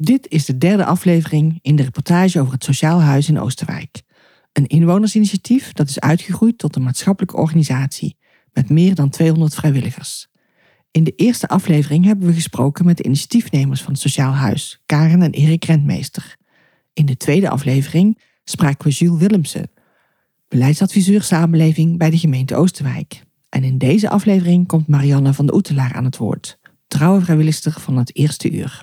Dit is de derde aflevering in de reportage over het Sociaal Huis in Oosterwijk. Een inwonersinitiatief dat is uitgegroeid tot een maatschappelijke organisatie met meer dan 200 vrijwilligers. In de eerste aflevering hebben we gesproken met de initiatiefnemers van het Sociaal Huis, Karen en Erik Rentmeester. In de tweede aflevering spraken we Jules Willemsen, beleidsadviseur samenleving bij de gemeente Oosterwijk. En in deze aflevering komt Marianne van de Oetelaar aan het woord, trouwe vrijwilligster van het eerste uur.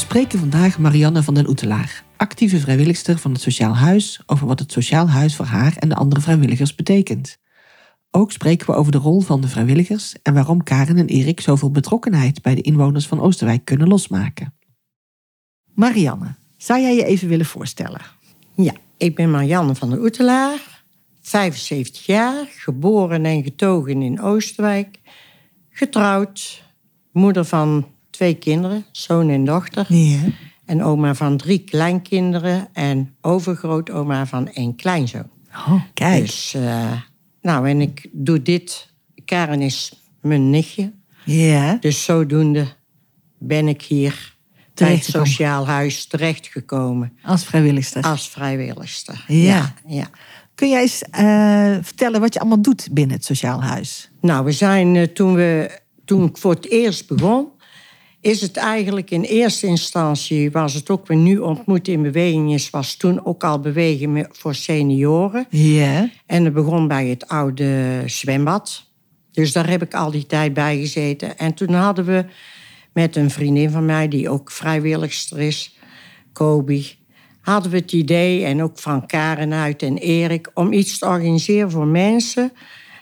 Spreken vandaag Marianne van den Oetelaar, actieve vrijwilligster van het Sociaal Huis, over wat het Sociaal Huis voor haar en de andere vrijwilligers betekent. Ook spreken we over de rol van de vrijwilligers en waarom Karen en Erik zoveel betrokkenheid bij de inwoners van Oosterwijk kunnen losmaken. Marianne, zou jij je even willen voorstellen? Ja, ik ben Marianne van der Oetelaar, 75 jaar, geboren en getogen in Oosterwijk, getrouwd, moeder van twee kinderen, zoon en dochter. Ja. En oma van drie kleinkinderen en overgrootoma van één kleinzoon. Oh, kijk. Dus, eh, nou, en ik doe dit. Karen is mijn nichtje. Ja. Dus zodoende ben ik hier bij het. Sociaal Huis terechtgekomen. Als vrijwilligster. Als vrijwilligster. Ja. ja, ja. Kun jij eens eh, vertellen wat je allemaal doet binnen het Sociaal Huis? Nou, we zijn eh, toen, we, toen ik voor het eerst begon, is het eigenlijk in eerste instantie, was het ook weer nu ontmoet in beweging is, was toen ook al bewegen voor senioren. Ja. En het begon bij het oude zwembad. Dus daar heb ik al die tijd bij gezeten. En toen hadden we met een vriendin van mij, die ook vrijwilligster is, Kobi, hadden we het idee, en ook van Karen uit en Erik, om iets te organiseren voor mensen.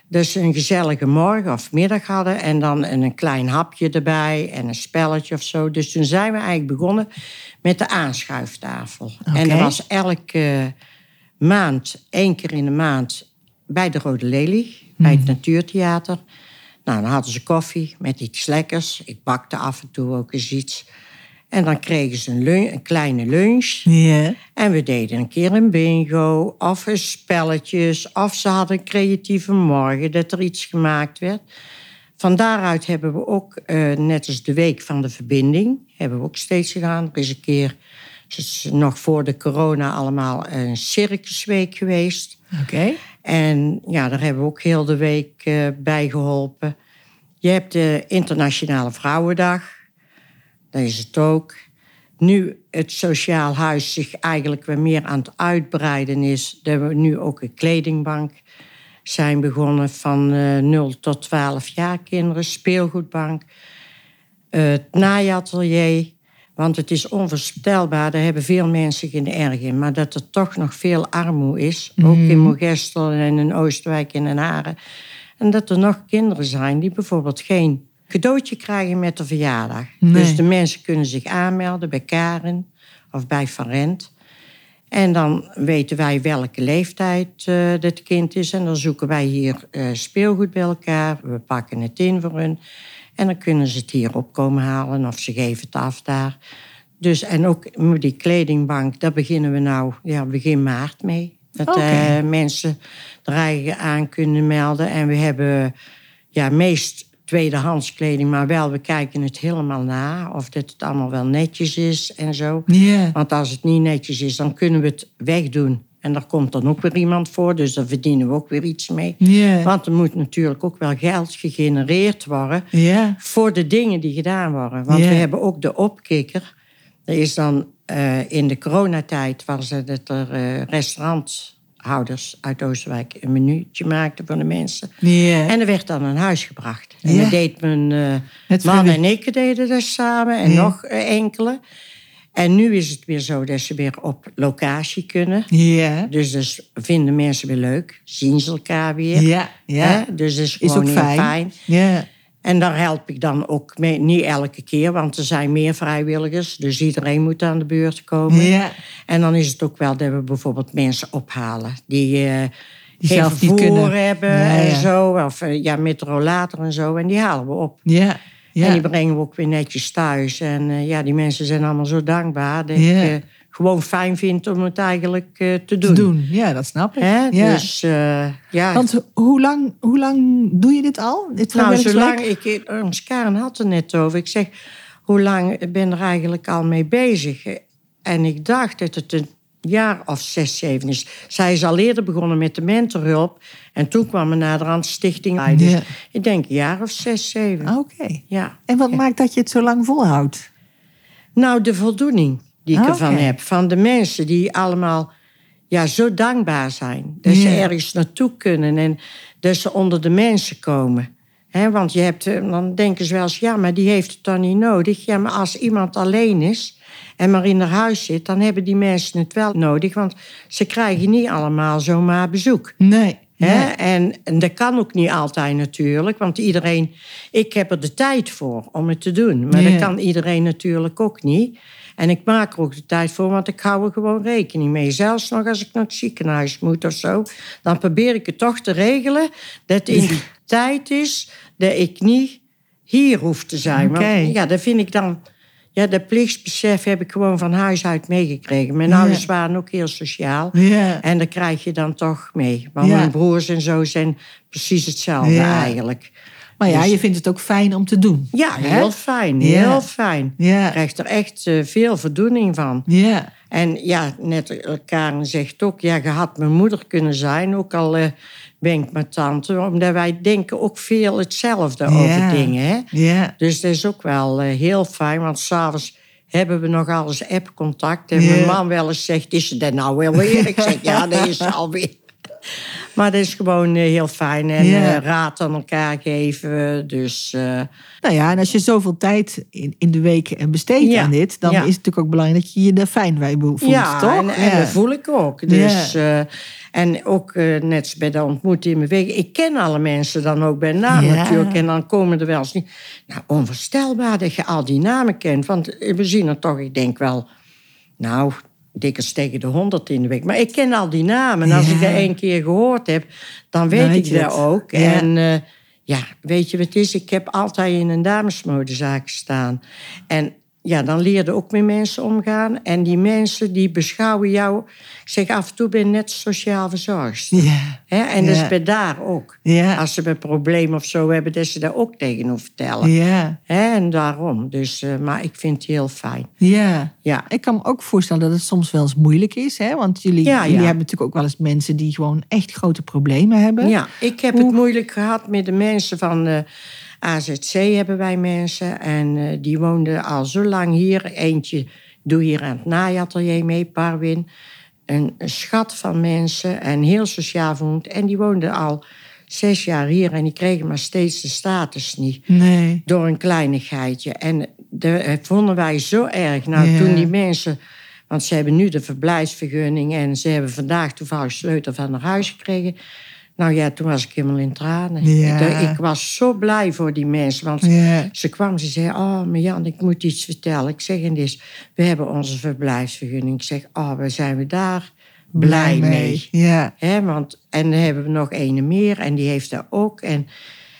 Dus een gezellige morgen of middag hadden en dan een, klein hapje erbij en een spelletje of zo. Dus toen zijn we eigenlijk begonnen met de aanschuiftafel. En er was elke maand, één keer in de maand, bij de Rode Lelie, bij het Natuurtheater. Nou, dan hadden ze koffie met iets lekkers. Ik bakte af en toe ook eens iets. En dan kregen ze een, lun- een kleine lunch. En we deden een keer een bingo, of een spelletjes, of ze hadden een creatieve morgen dat er iets gemaakt werd. Van daaruit hebben we ook, eh, net als de week van de verbinding, hebben we ook steeds gedaan. Er is een keer, nog voor de corona allemaal, een circusweek geweest. Oké. En ja, daar hebben we ook heel de week eh, bij geholpen. Je hebt de Internationale Vrouwendag. Dat is het ook. Nu het Sociaal Huis zich eigenlijk weer meer aan het uitbreiden is... dat we nu ook een kledingbank zijn begonnen van eh 0 tot 12 jaar kinderen. Speelgoedbank. Eh, het naaiatelier. Want het is onvoorstelbaar, daar hebben veel mensen geen erg in... maar dat er toch nog veel armoede is. Ook in Mogestel en in Oosterwijk en in Haren. En dat er nog kinderen zijn die bijvoorbeeld geen cadeautje krijgen met de verjaardag. Nee. Dus de mensen kunnen zich aanmelden bij Karen of bij Van Rent. En dan weten wij welke leeftijd eh dit kind is. En dan zoeken wij hier eh, speelgoed bij elkaar. We pakken het in voor hun. En dan kunnen ze het hier op komen halen of ze geven het af daar. Dus, en ook met die kledingbank, daar beginnen we nou ja, begin maart mee. Dat eh, mensen er eigen aan kunnen melden. En we hebben ja, meest tweedehands kleding, maar wel, we kijken het helemaal na. Of dat het allemaal wel netjes is en zo. Want als het niet netjes is, dan kunnen we het wegdoen. En daar komt dan ook weer iemand voor, dus daar verdienen we ook weer iets mee. Want er moet natuurlijk ook wel geld gegenereerd worden voor de dingen die gedaan worden. Want we hebben ook de opkikker. Er is dan eh, in de coronatijd was het dat er eh, restauranthouders uit Oosterwijk een minuutje maakten voor de mensen. En er werd dan een huis gebracht. En dat deed mijn eh, man en ik deden dat samen en nog eh, enkele. En nu is het weer zo dat ze weer op locatie kunnen. Ja. Dus dat vinden mensen weer leuk. Zien ze elkaar weer. Ja, ja. Hè? Dus dat is Is gewoon ook heel fijn. fijn. Ja. En daar help ik dan ook mee. Niet elke keer, want er zijn meer vrijwilligers. Dus iedereen moet aan de beurt komen. Ja. En dan is het ook wel dat we bijvoorbeeld mensen ophalen. Die, eh Die geen zelf niet kunnen. hebben Ja, en ja. zo. Of eh, ja, met rollator en zo. En die halen we op. Ja. Ja. En die brengen we ook weer netjes thuis. En eh, ja, die mensen zijn allemaal zo dankbaar. Dat Ja. ik gewoon fijn vind om het eigenlijk eh, te te doen. doen. Ja, dat snap ik. Hè? Ja. Dus eh, ja. Want hoe lang, hoe lang doe je dit al? Dit nou, zolang ik... Ons Karen had er net over. Ik zeg, hoe lang ben er eigenlijk al mee bezig? En ik dacht dat het een jaar of zes, zeven is. Zij is al eerder begonnen met de mentorhulp. En toen kwam er naderhand stichting bij. Dus Ja. ik denk een jaar of zes, zeven. Oké. Ja. En wat maakt dat je het zo lang volhoudt? Nou, de voldoening die ik Ah, ervan heb. Van de mensen die allemaal ja, zo dankbaar zijn. Dat ze ergens naartoe kunnen en dat ze onder de mensen komen. Hè, want je hebt, eh, dan denken ze wel eens, ja, maar die heeft het dan niet nodig. Ja, maar als iemand alleen is en maar in haar huis zit... dan hebben die mensen het wel nodig. Want ze krijgen niet allemaal zomaar bezoek. Nee. Hè? En, en dat kan ook niet altijd natuurlijk, want iedereen... Ik heb er de tijd voor om het te doen, maar Ja. dat kan iedereen natuurlijk ook niet. En ik maak er ook de tijd voor, want ik hou er gewoon rekening mee. Zelfs nog als ik naar het ziekenhuis moet of zo, dan probeer ik het toch te regelen dat in die tijd is dat ik niet hier hoef te zijn. Want ja, dat vind ik dan... Ja, dat plichtsbesef heb ik gewoon van huis uit meegekregen. Mijn Ja. ouders waren ook heel sociaal. Ja. En dat krijg je dan toch mee. Want Ja. mijn broers en zo zijn precies hetzelfde eigenlijk. Maar ja, Dus- je vindt het ook fijn om te doen. Ja, Hè? heel fijn. Heel fijn. Ja. Je krijgt er echt eh, veel voldoening van. Ja. En ja, net eh, Karen zegt ook... Ja, je had mijn moeder kunnen zijn. Ook al eh, ben ik mijn tante. Omdat wij denken ook veel hetzelfde over dingen. Hè? Ja. Dus dat is ook wel heel fijn. Want s'avonds hebben we nog alles app-contact. En mijn man wel eens zegt, is ze dat nou wel weer? Ik zeg, ja, dat is alweer. Maar dat is gewoon eh, heel fijn. En Ja. eh, raad aan elkaar geven. Dus eh, Nou ja, en als je zoveel tijd in, in de week besteedt Ja. aan dit, dan is het natuurlijk ook belangrijk dat je je er fijn bij voelt, ja, toch? en, en dat voel ik ook. Dus, en ook net bij de ontmoeting in mijn week. Ik ken alle mensen dan ook bij naam Ja. natuurlijk. En dan komen er wel eens niet... Nou, onvoorstelbaar dat je al die namen kent. Want we zien er toch, ik denk wel... Nou, dikwijls tegen de honderd in de week. Maar ik ken al die namen. En als Ja. ik dat één keer gehoord heb, dan weet, weet ik dat het. ook. Ja. En eh, ja, weet je wat het is? Ik heb altijd in een damesmodezaak gestaan. En ja, dan leer je ook met mensen omgaan. En die mensen die beschouwen jou... Ik zeg, af en toe ben je net sociaal verzorgd. Ja. En dat Ja. is bij daar ook. Ja. Als ze een probleem of zo hebben, dat ze daar ook tegen hoeven vertellen. Ja. En daarom. Dus, eh, maar ik vind het heel fijn. Ja. Ja. Ik kan me ook voorstellen dat het soms wel eens moeilijk is. Hè? Want jullie, Ja, jullie hebben natuurlijk ook wel eens mensen die gewoon echt grote problemen hebben. Ja, ik heb het moeilijk gehad met de mensen van eh, AZC hebben wij mensen. En eh, die woonden al zo lang hier. Eentje doe hier aan het naaiatelier mee, Parwin. Een, een schat van mensen en heel sociaal voelend. En die woonden al zes jaar hier en die kregen maar steeds de status niet. Nee. Door een kleinigheidje. En dat vonden wij zo erg. Nou, Ja. toen die mensen... Want ze hebben nu de verblijfsvergunning... en ze hebben vandaag toevallig sleutel van haar huis gekregen. Nou ja, toen was ik helemaal in tranen. Ja. Ik, ik was zo blij voor die mensen. Want Ja. ze kwam, ze zei... Oh, maar Jan, ik moet iets vertellen. Ik zeg, en dit, we hebben onze verblijfsvergunning. Ik zeg, oh, waar zijn we daar blij mee. Ja. Hè, want, en dan hebben we nog ene meer en die heeft dat ook. En,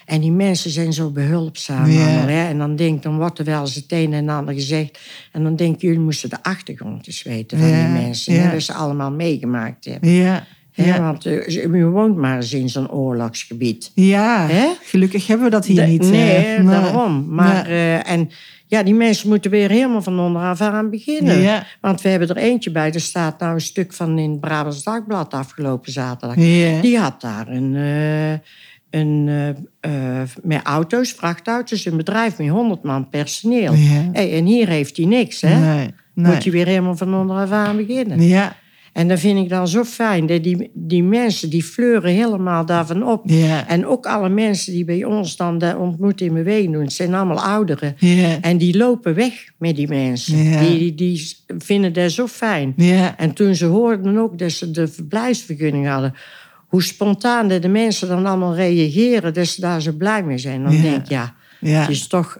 en die mensen zijn zo behulpzaam Ja. allemaal. Hè. En dan denk dan wordt er wel eens het een en ander gezegd. En dan denk jullie moesten de achtergrond eens weten van die mensen. ja. Hè, dat ze allemaal meegemaakt hebben. Ja. Hè, Ja. Want uh, u woont maar eens in zo'n oorlogsgebied. Ja. Hè? Gelukkig hebben we dat hier niet. eh, nee, nee. daarom. Maar, eh, en ja, die mensen moeten weer helemaal van onderaf aan beginnen. Ja. Want we hebben er eentje bij. Er staat nou een stuk van in het Brabants Dagblad afgelopen zaterdag. Ja. Die had daar een, eh, een eh, eh, met auto's, vrachtauto's, een bedrijf met 100 man personeel. Ja. Hey, en hier heeft hij niks, hè? Nee. Nee. Moet je weer helemaal van onderaf aan beginnen. Ja. En dat vind ik dan zo fijn. Dat die, die mensen die fleuren helemaal daarvan op. En ook alle mensen die bij ons dan de ontmoet in beweging doen, het zijn allemaal ouderen. En die lopen weg met die mensen. Die, die vinden dat zo fijn. Ja. En toen ze hoorden ook dat ze de verblijfsvergunning hadden, hoe spontaan de mensen dan allemaal reageren, dat ze daar zo blij mee zijn. Dan denk ik, ja, Ja. het is toch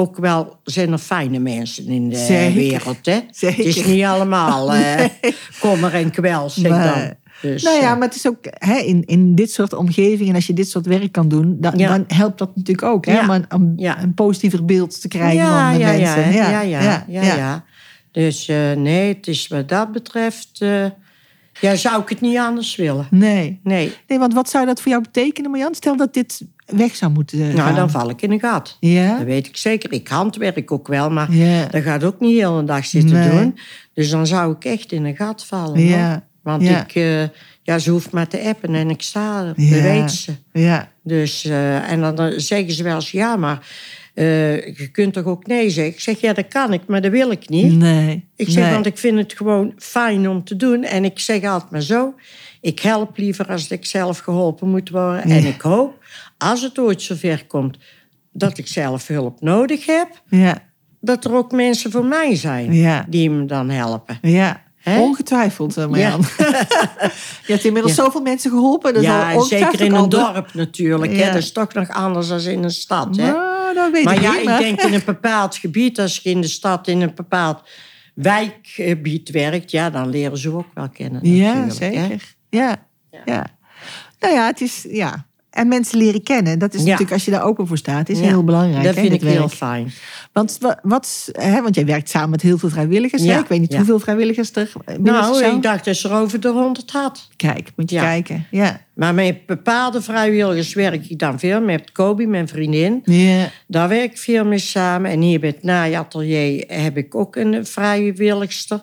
ook wel, zijn er fijne mensen in de Zeker. wereld. Hè? Zeker. Het is niet allemaal eh kommer en kwel, zeg Maar- dan. Dus, nou ja, eh, maar het is ook hè, in, in dit soort omgevingen, als je dit soort werk kan doen, dan, Ja. dan helpt dat natuurlijk ook. Hè, Ja. om een, een, Ja. een positiever beeld te krijgen ja, van de ja, ja, mensen. ja, ja, ja. Dus eh, nee, het is wat dat betreft, eh, ja, zou ik het niet anders willen. Nee. Nee, nee, want wat zou dat voor jou betekenen, Marjan? Stel dat dit weg zou moeten eh, nou gaan. dan val ik in een gat. Ja? Dat weet ik zeker. Ik handwerk ook wel, maar Ja. dat gaat ook niet heel een dag zitten Nee. doen. Dus dan zou ik echt in een gat vallen. Ja. Want ik, eh, ja, ze hoeft maar te appen en ik sta er. Ja. Dat weet ze. Ja. Dus, eh, en dan, zeggen ze wel eens, ja, maar je kunt toch ook nee zeggen? Ik zeg, ja, dat kan ik, maar dat wil ik niet. Nee. Ik zeg, nee. want ik vind het gewoon fijn om te doen. En ik zeg altijd maar zo, ik help liever als ik zelf geholpen moet worden. En ik hoop, als het ooit zover komt, dat ik zelf hulp nodig heb, Ja. dat er ook mensen voor mij zijn Ja. die me dan helpen. Ja. Ongetwijfeld, eh, Marjan. je hebt inmiddels Ja. zoveel mensen geholpen. Dat ja, zeker in een dorp natuurlijk. Ja. Hè? Dat is toch nog anders dan in een stad. Hè? Nou, dat weet maar ik ja, niet. ik denk in een bepaald gebied, als je in de stad in een bepaald wijkgebied werkt, ja, dan leren ze ook wel kennen. Ja, hè. Ja. ja. Nou ja, het is... Ja. En mensen leren kennen. Dat is Ja. natuurlijk, als je daar open voor staat, is Ja. heel belangrijk. Dat hè, vind ik heel fijn. Want, wa- wat, hè, want jij werkt samen met heel veel vrijwilligers. hè? Ja, Ik weet niet hoeveel vrijwilligers er Nou, ik dacht dat ze er over de honderd had. Kijk, moet je kijken. Ja. Maar met bepaalde vrijwilligers werk ik dan veel. Met Kobi, mijn vriendin. Ja. Daar werk ik veel mee samen. En hier bij het naaiatelier heb ik ook een vrijwilligster.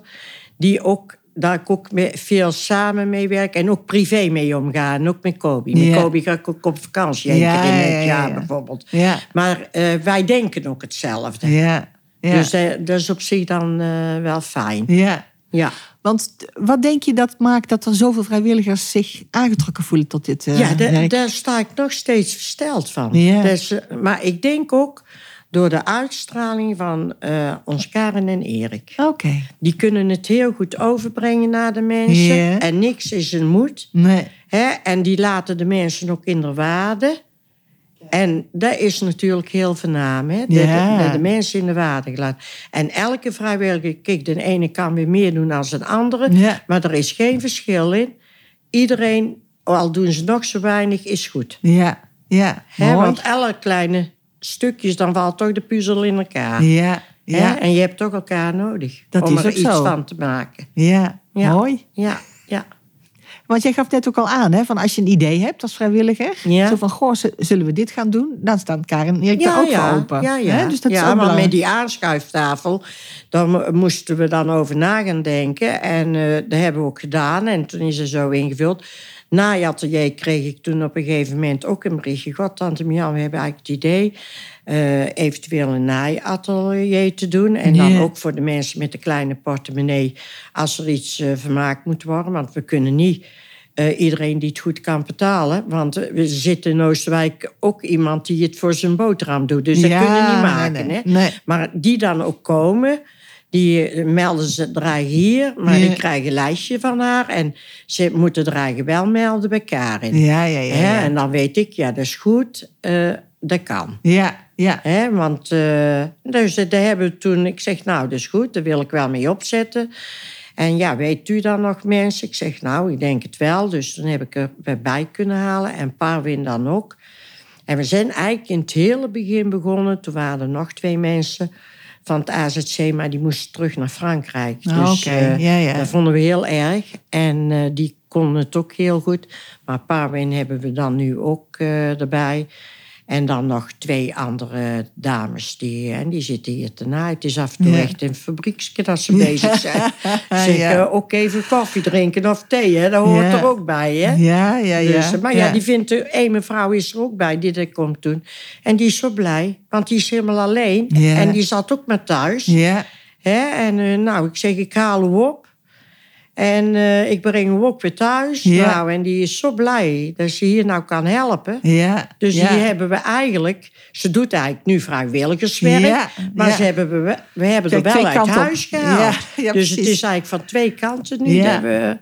Die ook, daar ik ook mee, veel samen mee werk. En ook privé mee omgaan. Ook met Kobi. Met Ja. Kobi ga ik ook op vakantie. Één Ja, keer in het ja, ja, jaar ja. bijvoorbeeld. Ja. Maar eh, wij denken ook hetzelfde. Ja. Ja. Dus eh, dat is op zich dan eh, wel fijn. ja. Ja. Want wat denk je dat maakt dat er zoveel vrijwilligers zich aangetrokken voelen tot dit Ja, werk? daar sta ik nog steeds versteld van. Ja. Dus, maar ik denk ook door de uitstraling van eh, ons Karen en Erik. Oké. Die kunnen het heel goed overbrengen naar de mensen. En niks is een moed. Nee. Hè? En die laten de mensen ook in de waarde. En dat is natuurlijk heel voornaam. Hè? Dat, Ja. dat de mensen in de waarde gelaten. En elke vrijwilliger, kijk, de ene kan weer meer doen dan de andere. Ja. Maar er is geen verschil in. Iedereen, al doen ze nog zo weinig, is goed. Ja. Ja. Hè? Want alle kleine stukjes, dan valt toch de puzzel in elkaar. Ja. Hè? En je hebt toch elkaar nodig Dat om is er iets zo. van te maken. Ja. Ja. Mooi. Ja, ja. Want jij gaf net ook al aan, hè, van als je een idee hebt als vrijwilliger, Ja. zo van, goh, zullen we dit gaan doen? Dan staan Karen en Erik daar ook voor open. Ja, ja. Hè? Dus dat ja is maar met die aanschuiftafel, mo- moesten we dan over na gaan denken. En eh, dat hebben we ook gedaan. En toen is er zo ingevuld. Na je atelier kreeg ik toen op een gegeven moment ook een berichtje. God, tante Mian, we hebben eigenlijk het idee... eh, eventueel een naaiatelier te doen. En dan Ja. ook voor de mensen met de kleine portemonnee... als er iets eh, vermaakt moet worden. Want we kunnen niet... eh, iedereen die het goed kan betalen. Want we zitten in Oosterwijk ook iemand die het voor zijn boterham doet. Dus dat Ja, kunnen we niet nee, maken. nee. Hè? Nee. Maar die dan ook komen, die eh, melden ze draag hier. Maar Ja. ik krijg een lijstje van haar. En ze moeten dragen wel melden bij Karin. Ja, ja, ja. En dan weet ik, ja, dat is goed. eh, dat kan. ja. ja. Hè? Want eh, dus dat hebben we toen... Ik zeg, nou, dat is goed. Daar wil ik wel mee opzetten. En ja, weet u dan nog mensen? Ik zeg, nou, ik denk het wel. Dus toen heb ik er weer bij kunnen halen. En Parwin dan ook. En we zijn eigenlijk in het hele begin begonnen. Toen waren er nog twee mensen van het AZC, maar die moesten terug naar Frankrijk. Ah, dus eh, Ja, ja. dat vonden we heel erg. En eh, die konden het ook heel goed. Maar Parwin hebben we dan nu ook eh, erbij. En dan nog twee andere dames. Die, en die zitten hier te naaien. Het is af en toe Ja. echt een fabrieksje dat ze bezig zijn. Zeg, Ja. eh, ook even koffie drinken of thee. Hè? Dat hoort Ja. er ook bij. Hè? Ja, ja, ja. Dus, maar ja, die vindt één mevrouw is er ook bij die dat komt doen. En die is zo blij, want die is helemaal alleen. En die zat ook maar thuis. Ja, Hè? En eh, nou, ik zeg, ik haal hem op. En eh, ik breng hem ook weer thuis. Ja. Nou, en die is zo blij dat ze hier nou kan helpen. Ja. Dus ja. die hebben we eigenlijk... Ze doet eigenlijk nu vrijwilligerswerk. Ja, Maar ze hebben we, we hebben Kijk, er wel uit op. huis gehaald. Dus het precies. is eigenlijk van twee kanten nu. Ja. Dat we,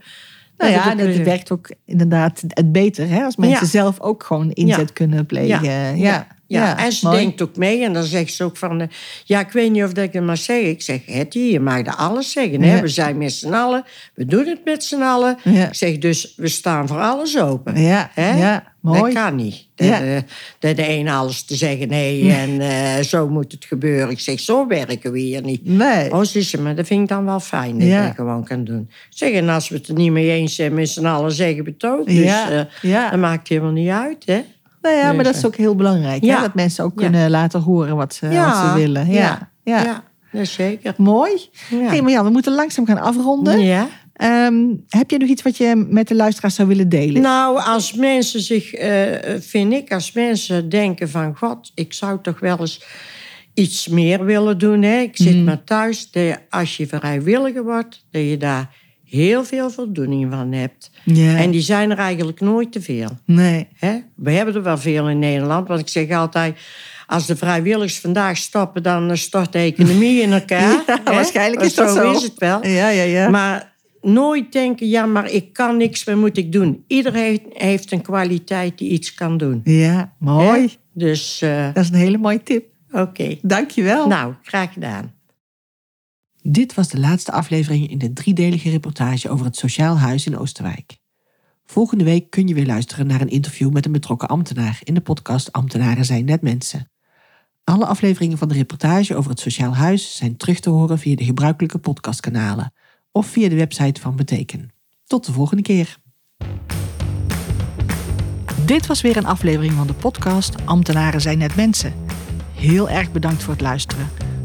Nou dat ja, en het werkt ook inderdaad het beter hè, als mensen zelf ook gewoon inzet kunnen plegen. Ja, ja. Ja, en ze mooi. denkt ook mee. En dan zegt ze ook van... eh, ja, ik weet niet of dat ik het maar zeg. Ik zeg, Hetty, je mag er alles zeggen. Hè? Ja. We zijn met z'n allen. We doen het met z'n allen. Ja. Ik zeg, dus we staan voor alles open. Ja, Hè? ja, mooi. Dat kan niet. Dat, eh, dat de een alles te zeggen nee en eh, zo moet het gebeuren. Ik zeg, zo werken we hier niet. Nee. Oh, je, maar dat vind ik dan wel fijn dat je dat gewoon kan doen. Ik Zeg, en als we het er niet mee eens zijn met z'n allen, zeggen we het ook. Dus Ja, ja. dat maakt helemaal niet uit, hè? Nou ja, maar dat is ook heel belangrijk. Hè? ja. Dat mensen ook kunnen laten horen wat ze, Ja, wat ze willen. Ja, ja. ja. zeker. Mooi. Hey, maar ja, we moeten langzaam gaan afronden. Ja. Ehm, heb je nog iets wat je met de luisteraars zou willen delen? Nou, als mensen zich, eh, vind ik, als mensen denken van... God, ik zou toch wel eens iets meer willen doen. Hè? Ik zit maar thuis. Dat je, als je vrijwilliger wordt, dat je daar heel veel voldoening van hebt. Ja. En die zijn er eigenlijk nooit te veel. Nee. We hebben er wel veel in Nederland. Want ik zeg altijd... Als de vrijwilligers vandaag stoppen, dan eh, stort de economie in elkaar. Ja, waarschijnlijk is dat zo. is het wel. Ja, ja, ja. Maar nooit denken, ja, maar ik kan niks, wat moet ik doen? Iedereen heeft, een kwaliteit die iets kan doen. ja, mooi. Dus, eh, Dat is een hele mooie tip. oké. Dankjewel. Nou, graag gedaan. Dit was de laatste aflevering in de driedelige reportage over het Sociaal Huis in Oosterwijk. Volgende week kun je weer luisteren naar een interview met een betrokken ambtenaar in de podcast Ambtenaren zijn net mensen. Alle afleveringen van de reportage over het Sociaal Huis zijn terug te horen via de gebruikelijke podcastkanalen of via de website van Beteken. Tot de volgende keer. Dit was weer een aflevering van de podcast Ambtenaren zijn net mensen. Heel erg bedankt voor het luisteren.